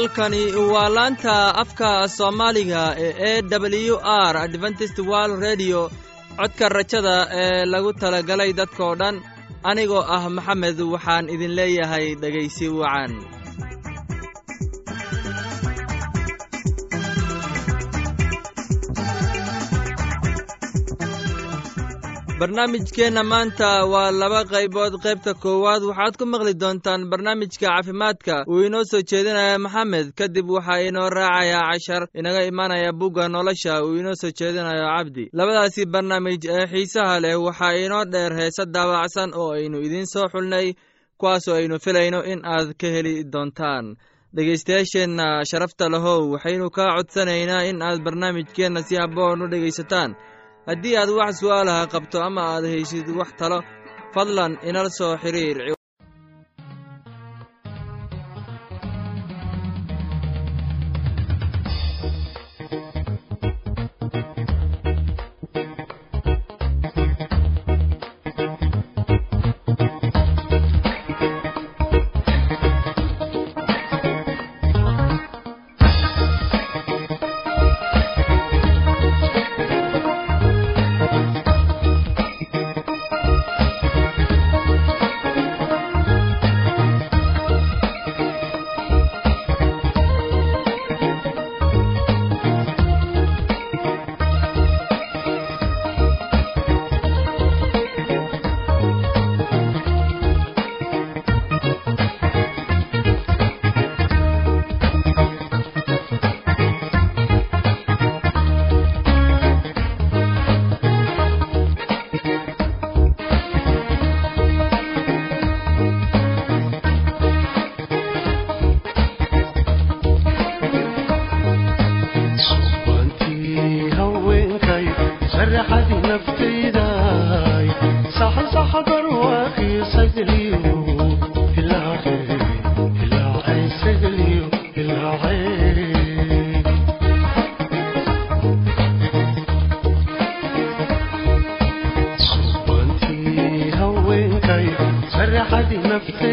halkani waa laanta afka soomaaliga ee e w r adventist wall redio codka rajada ee lagu talagalay dadkoo dhan anigoo ah maxamed waxaan idin leeyahay dhegaysi wacan barnaamijkeenna maanta waa laba qaybood. Qaybta koowaad waxaad ku maqli doontaan barnaamijka caafimaadka. Uu inoo soo jeedinaya maxamed kadib waxaa inoo raacayaa cashar inaga imaanaya bugga nolosha uu inoo soo jeedinayo cabdi. Labadaasi barnaamij ee xiisaha leh waxaa inoo dheer heese daabacsan oo aynu idiin soo xulnay kuwaasoo aynu filayno in aad ka heli doontaan. Dhegaystayaasheenna sharafta lahow waxaynu kaa codsanaynaa in aad barnaamijkeenna si habboon u dhegaysataan haddii aad wax su'aalaha qabto ama aad haysid wax talo fadlan inala soo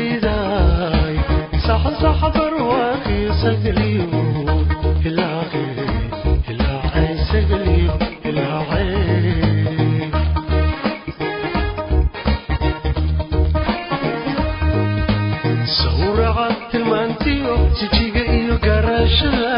cidhiidhiidaay saxsax barwaaqiisa geliyo ilaaqee ilaacaysa geliyo ilaacee sawraca tilmaantiyo jijiga iyo garaashada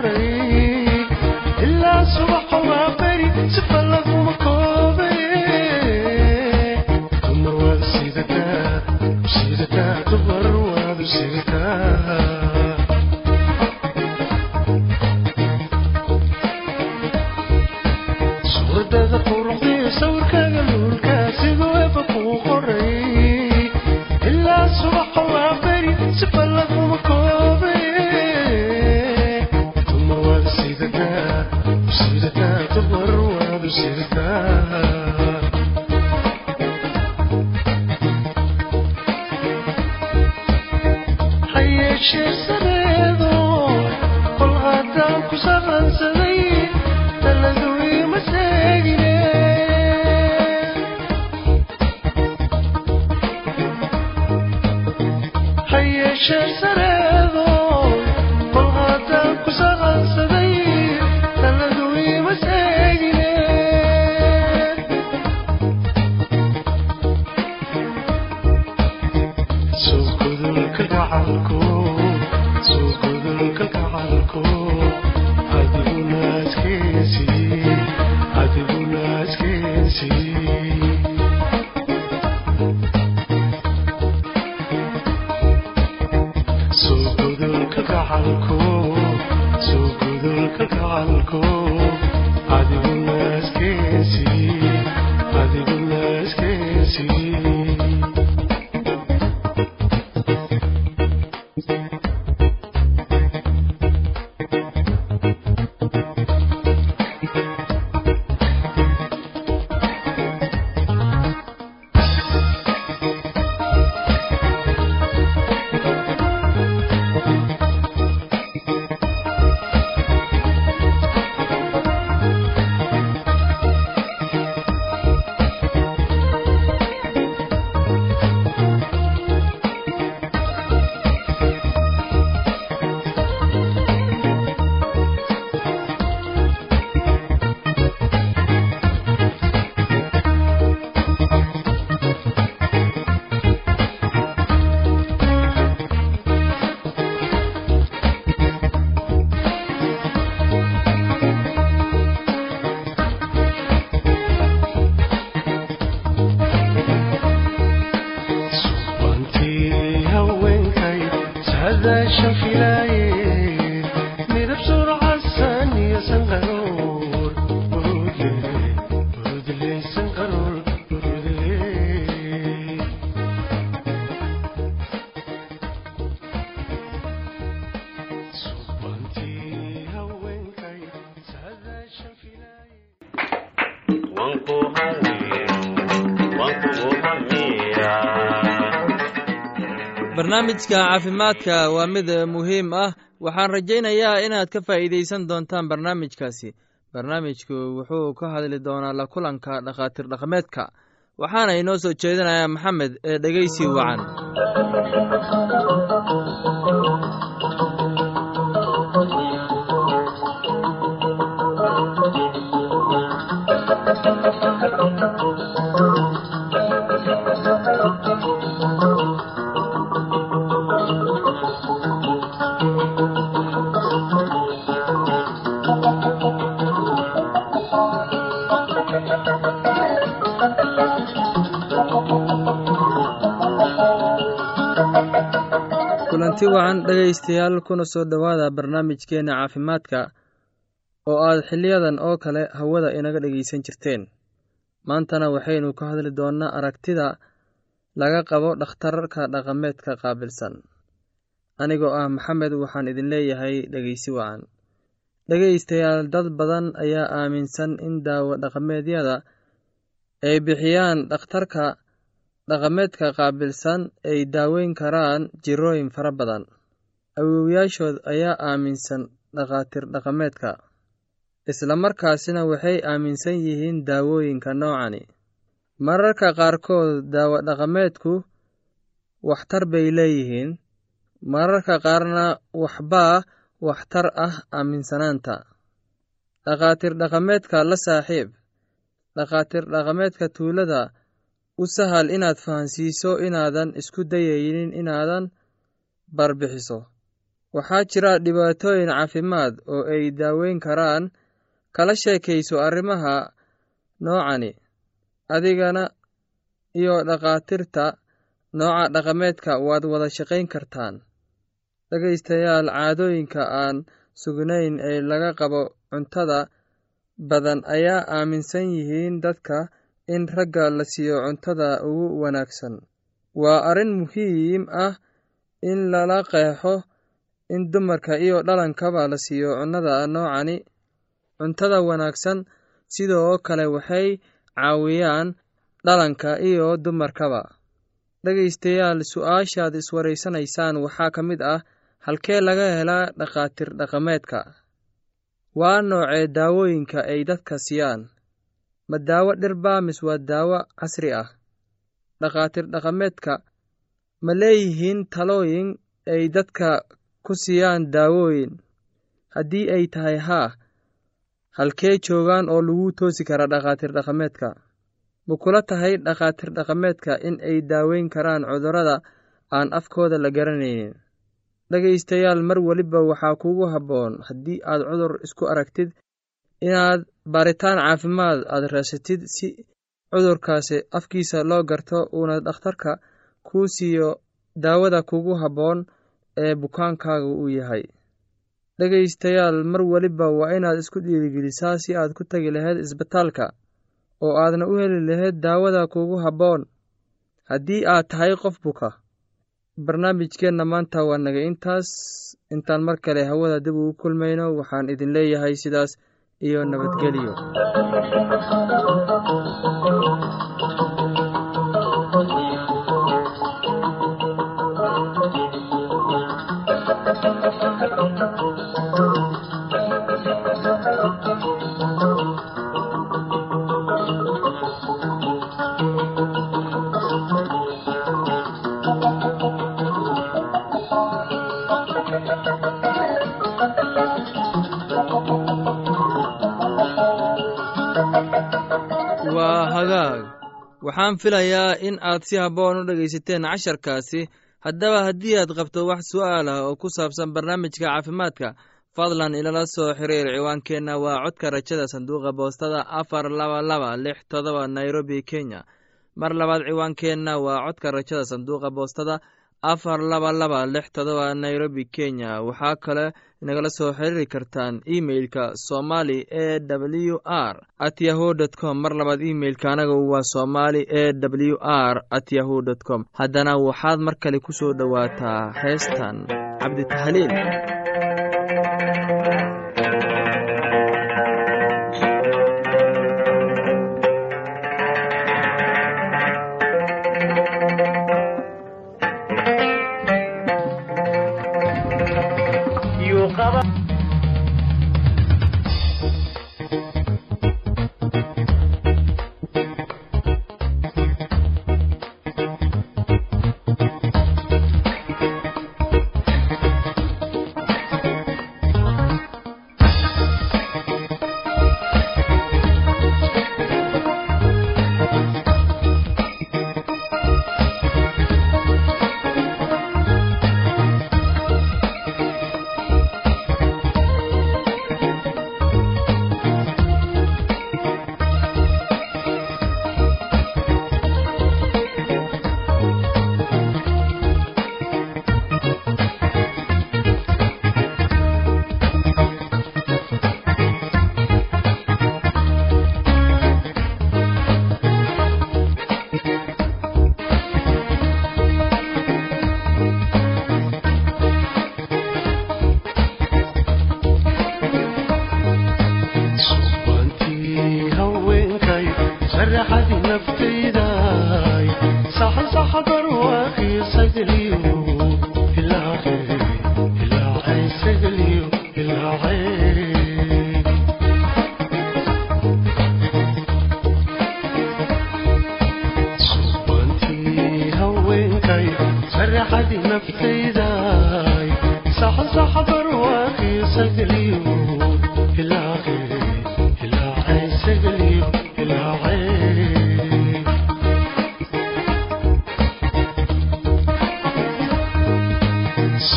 xiriir adiguna askeesi هذا شوفي لايق barnaamijka caafimaadka waa mid muhiim ah. Waxaan rajaynayaa inaad ka faa'iidaysan doontaan barnaamijkaasi. Barnaamijku wuxuu ka hadli doonaa la kulanka dhakhaatiir dhaqameedka. Waxaana inoo soo jeedinayaa maxamed ee dhegeysi wacan kulanti wacan dhegaystayaal kuna soo dhowaada barnaamijkeenna caafimaadka oo aad xiliyadan oo kale hawada inaga dhegaysan jirteen. Maantana waxaynu ka hadli doonnaa aragtida laga qabo dhakhtarka dhaqameedka qaabilsan. Anigoo ah maxamed waxaan idin leeyahay dhegeysi wacan. Dhegaystayaal dad badan ayaa aaminsan in daawo dhaqameedyada ay bixiyaan dhakhtarka dhaqameedka qaabilsan ay daaweyn karaan jirooyin fara badan. Awowyaashood ayaa aaminsan dhakhaatiir dhaqameedka islamarkaasina waxay aaminsan yihiin daawooyinka noocani. Mararka qaarkood daawo dhaqameedku waxtar bay leeyihiin mararka qaarna waxbaa waxtar ah aaminsanaanta. Dhakhaatiir dhaqameedka la saaxiib dhakhaatiir dhaqameedka tuulada u sahal inaad fahansiiso inaadan isku dayaynin inaadan barbixiso. Waxaa jira dhibaatooyin caafimaad oo ay daaweyn karaan. Kala sheekayso arrimaha noocani adigana iyo dhakhaatiirta nooca dhaqameedka waad wada shaqayn kartaan. Dhegaystayaal caadooyinka aan sugnayn ee laga qabo cuntada badan ayaa aaminsan yihiin dadka in ragga la siiyo cuntada ugu wanaagsan. Waa arrin muhiim ah in lala qeexo in dumarka iyo dhalankaba la siiyo cunnada noocani. Cuntada wanaagsan sidoo kale waxay caawiyaan dhalanka iyo dumarkaba. Dhegaystayaal su'aashaad iswaraysanaysaan waxaa ka mid ah halkee laga helaa dhakhaatiir dhaqameedka. Waa noocee daawooyinka ay dadka siiyaan ma daawo dhirbaa mis waa daawo casri ah. Dhakhaatiir dhaqameedka ma leeyihiin talooyin ay dadka ku siiyaan daawooyin? Haddii ay tahay haa halkee joogaan oo lagu toosi karaa dhakhaatiir dhaqameedka? Ma kula tahay dhakhaatiir dhaqameedka in ay daaweyn karaan cudurrada aan afkooda la garanaynin? Dhegaystayaal mar weliba waxaa kugu habboon haddii aad cudur isku aragtid inaad baaritaan caafimaad aad raasatid si cudurkaasi afkiisa loo garto uuna dhakhtarka kuu siiyo daawada kugu habboon ee bukaankaaga uu yahay. Dhegaystayaal mar weliba waa inaad isku dhiirigelisaa si aad ku tegi lahayd isbitaalka oo aadna u heli lahayd daawada kugu habboon. Haddii aad tahay qof buka barnaamijkeenna maanta waa naga intaas. Intaan mar kale hawada dib ugu kulmayno waxaan idin leeyahay sidaas iyo nabadgelyo hagaag. Waxaan filayaa in aad si habboon u dhegaysateen casharkaasi. Haddaba haddii aad qabto wax su'aal ah oo ku saabsan barnaamijka caafimaadka fadlan ilala soo xiriir ciwaankeenna. Waa codka rajada sanduuqa boostada afar laba laba lix todoba nairobi kenya. Mar labaad ciwaankeenna waa codka rajada sanduuqa boostada afar laba laba lix todoba nairobi kenya. Waxaa kale nagala soo xiriiri kartaan emeilka somali e w r at yahu dt com. Mar labaad imeilka anaga waa somali e w r at yahu dt com. Haddana waxaad mar kale ku soo dhowaataa heestan cabditahliil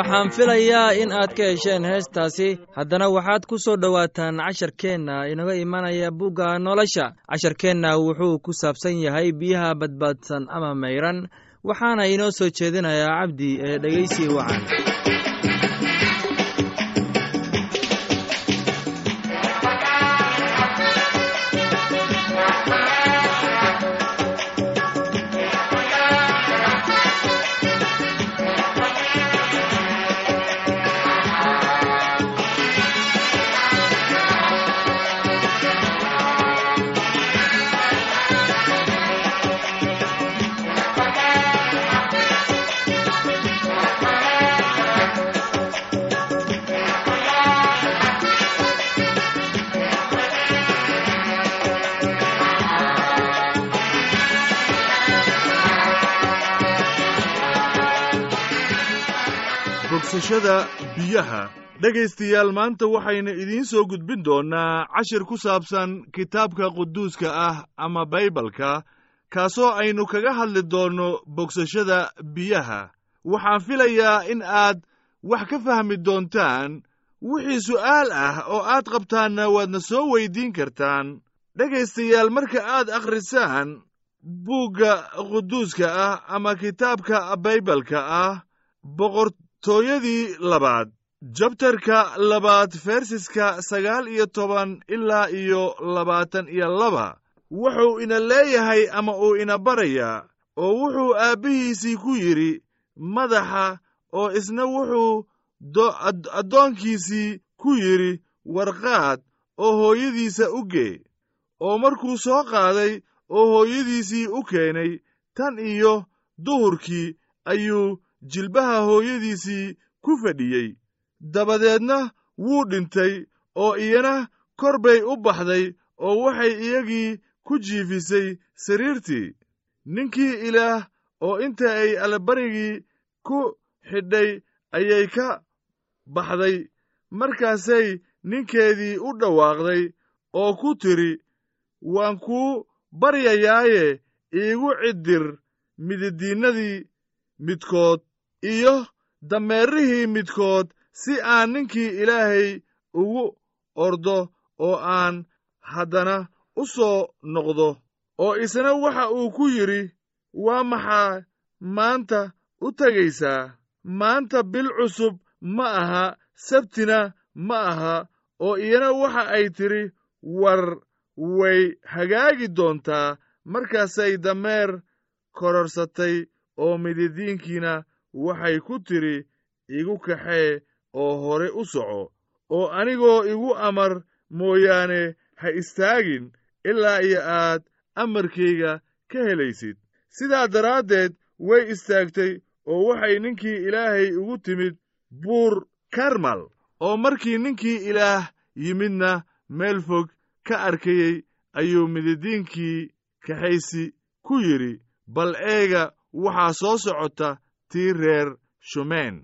waxaan filayaa in aad ka hesheen heestaasi. Haddana waxaad ku soo dhowaataan casharkeenna inaga imanaya bugga nolosha. Casharkeenna wuxuu ku saabsan yahay biyaha badbaadsan ama mayran. Waxaana inoo soo jeedinayaa cabdi ee dhegeysi wacan bogsashada biyaha. Dhegaystayaal maanta waxaynu idiin soo gudbin doonnaa cashir ku saabsan kitaabka quduuska ah ama baybalka kaasoo aynu kaga hadli doonno bogsashada biyaha. Waxaan filayaa in aad wax ka fahmi doontaan wixii su'aal ah oo aad qabtaanna waadna soo weyddiin kartaan. Dhegaystayaal marka aad akhrisaan buugga quduuska ah ama kitaabka baybalka ah boqortooyadii labaad. Jabtarka labaad fersiska sagaal iyo toban ilaa iyo labaatan iyo laba. Wuxuu ina leeyahay ama uu ina barayaa oo wuxuu aabbihiisii ku yidhi madaxa oo isna wuxuu addoonkiisii ku yidhi warqaad oo hooyadiisa u gee. Oo markuu soo qaaday oo hooyadiisii u keenay tan iyo duhurkii ayuu jilbaha hooyadiisii ku fadhiyey. Dabadeedna wuu dhintay oo iyana kor bay u baxday oo waxay iyagii ku jiifisay sariirtii. Ninkii ilaah oo inta ay allabarigii ku xidhay ayay ka baxday. Markaasay ninkeedii u dhawaaqday oo ku tidhi waan kuu baryayaaye iigu ciddir mididiinnadii midkood iyo dameerihii midkood si aan ninkii ilaahay ugu ordo oo aan haddana u soo noqdo. Oo isna waxa uu ku yidhi waa maxaa maanta u tegaysaa maanta bil cusub ma aha sabtina ma aha oo iyana waxa ay tidhi war way hagaagi doontaa markaasay dameer kororsatay oo mididiinkiina waxay ku tidhi igu kaxee oo hore u soco oo anigoo igu amar mooyaane ha istaagin ilaa iyo aad amarkayga ka helaysid. Sidaa daraaddeed way istaagtay oo waxay ninkii ilaahay ugu timid buur karmal oo markii ninkii ilaah yimidna meel fog ka arkayey ayuu mididiinkii kaxaysi ku yidhi bal eega waxaa soo socota tii reer shumeen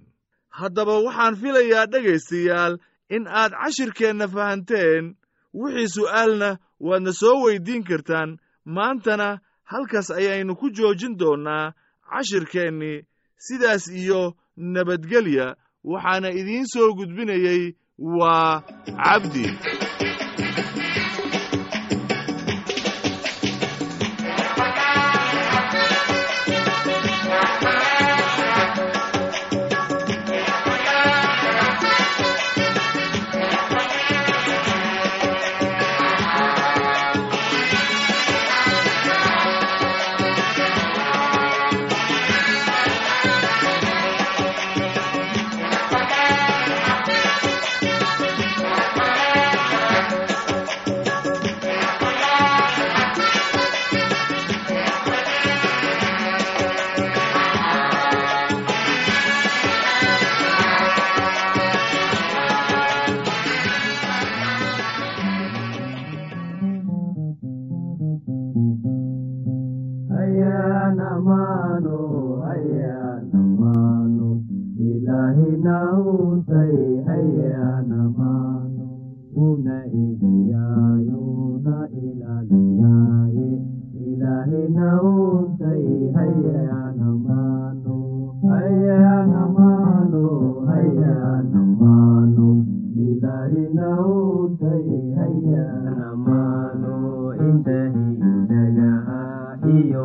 haddaba waxaan filayaa dhegaystayaal in aad cashirkeenna fahanteen. Wixii su'aalna waadna soo weyddiin kartaan. Maantana halkaas ayaynu ku joojin doonnaa cashirkeennii sidaas iyo nabadgelya waxaana idiin soo gudbinayey waa cabdi iyo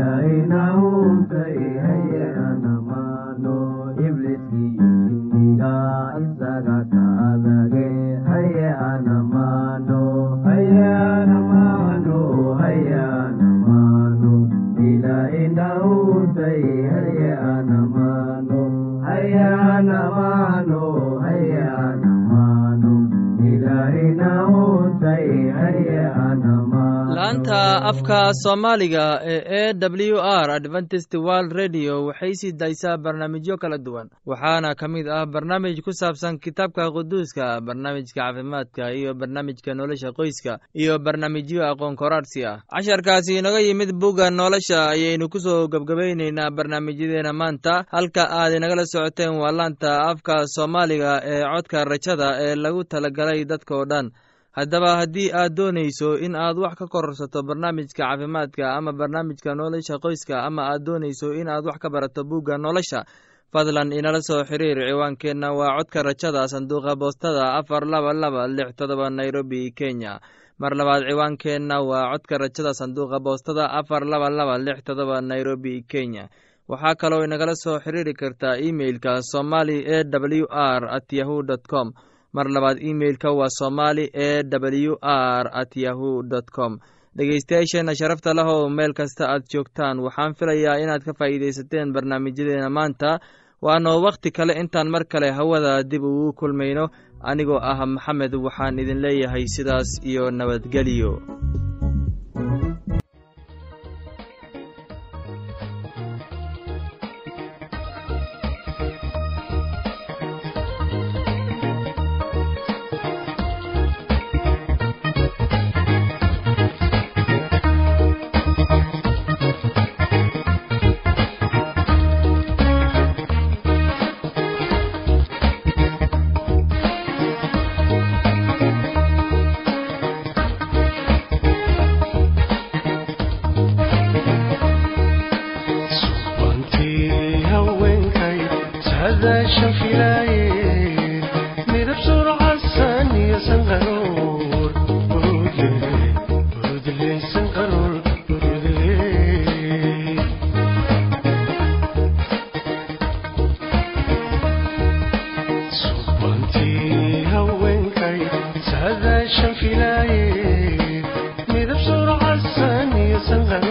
ilaahina uuday haye aan afka soomaaliga ee e w r adventist world radio waxay sii daysaa barnaamijyo kala duwan. Waxaana ka mid ah barnaamij ku saabsan kitaabka quduuska barnaamijka caafimaadka iyo barnaamijka nolosha qoyska iyo barnaamijyo aqoon koraarsi ah. Casharkaasi inaga yimid bugga nolosha ayaynu ku soo gebgabayneynaa barnaamijyadeena maanta. Halka aad inagala socoteen waa laanta afka soomaaliga ee codka rajada ee lagu talagalay dadka oo dhan haddaba haddii aad doonayso in aad wax ka kororsato barnaamijka caafimaadka ama barnaamijka nolosha qoyska ama aad doonayso in aad wax ka barato buugga nolosha fadlan inala soo xiriir ciwaankeenna. Waa codka rajada sanduuqa boostada afar laba laba lix todoba nairobi kenya. Mar labaad ciwaankeenna waa codka rajada sanduuqa boostada afar laba laba lix todoba nairobi kenya. Waxaa kaloo inagala soo xiriiri kartaa imeilka somali e w r at yahu dt com mar labaad imeilka waa somali e w r at yahu dt com. Dhegeystayaasheenna sharafta leh oo meel kasta aad joogtaan. Waxaan filayaa inaad ka faa'iidaysateen barnaamijyadeena maanta. Waanoo wakhti kale intaan mar kale hawada dib ugu kulmayno. Anigoo ah maxamed waxaan idin leeyahay sidaas iyo nabadgelyo 生。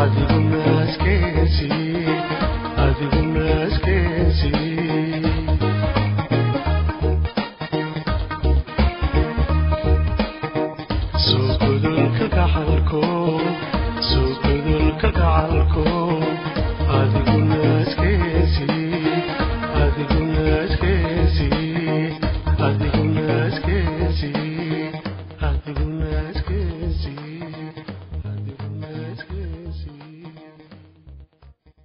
adigo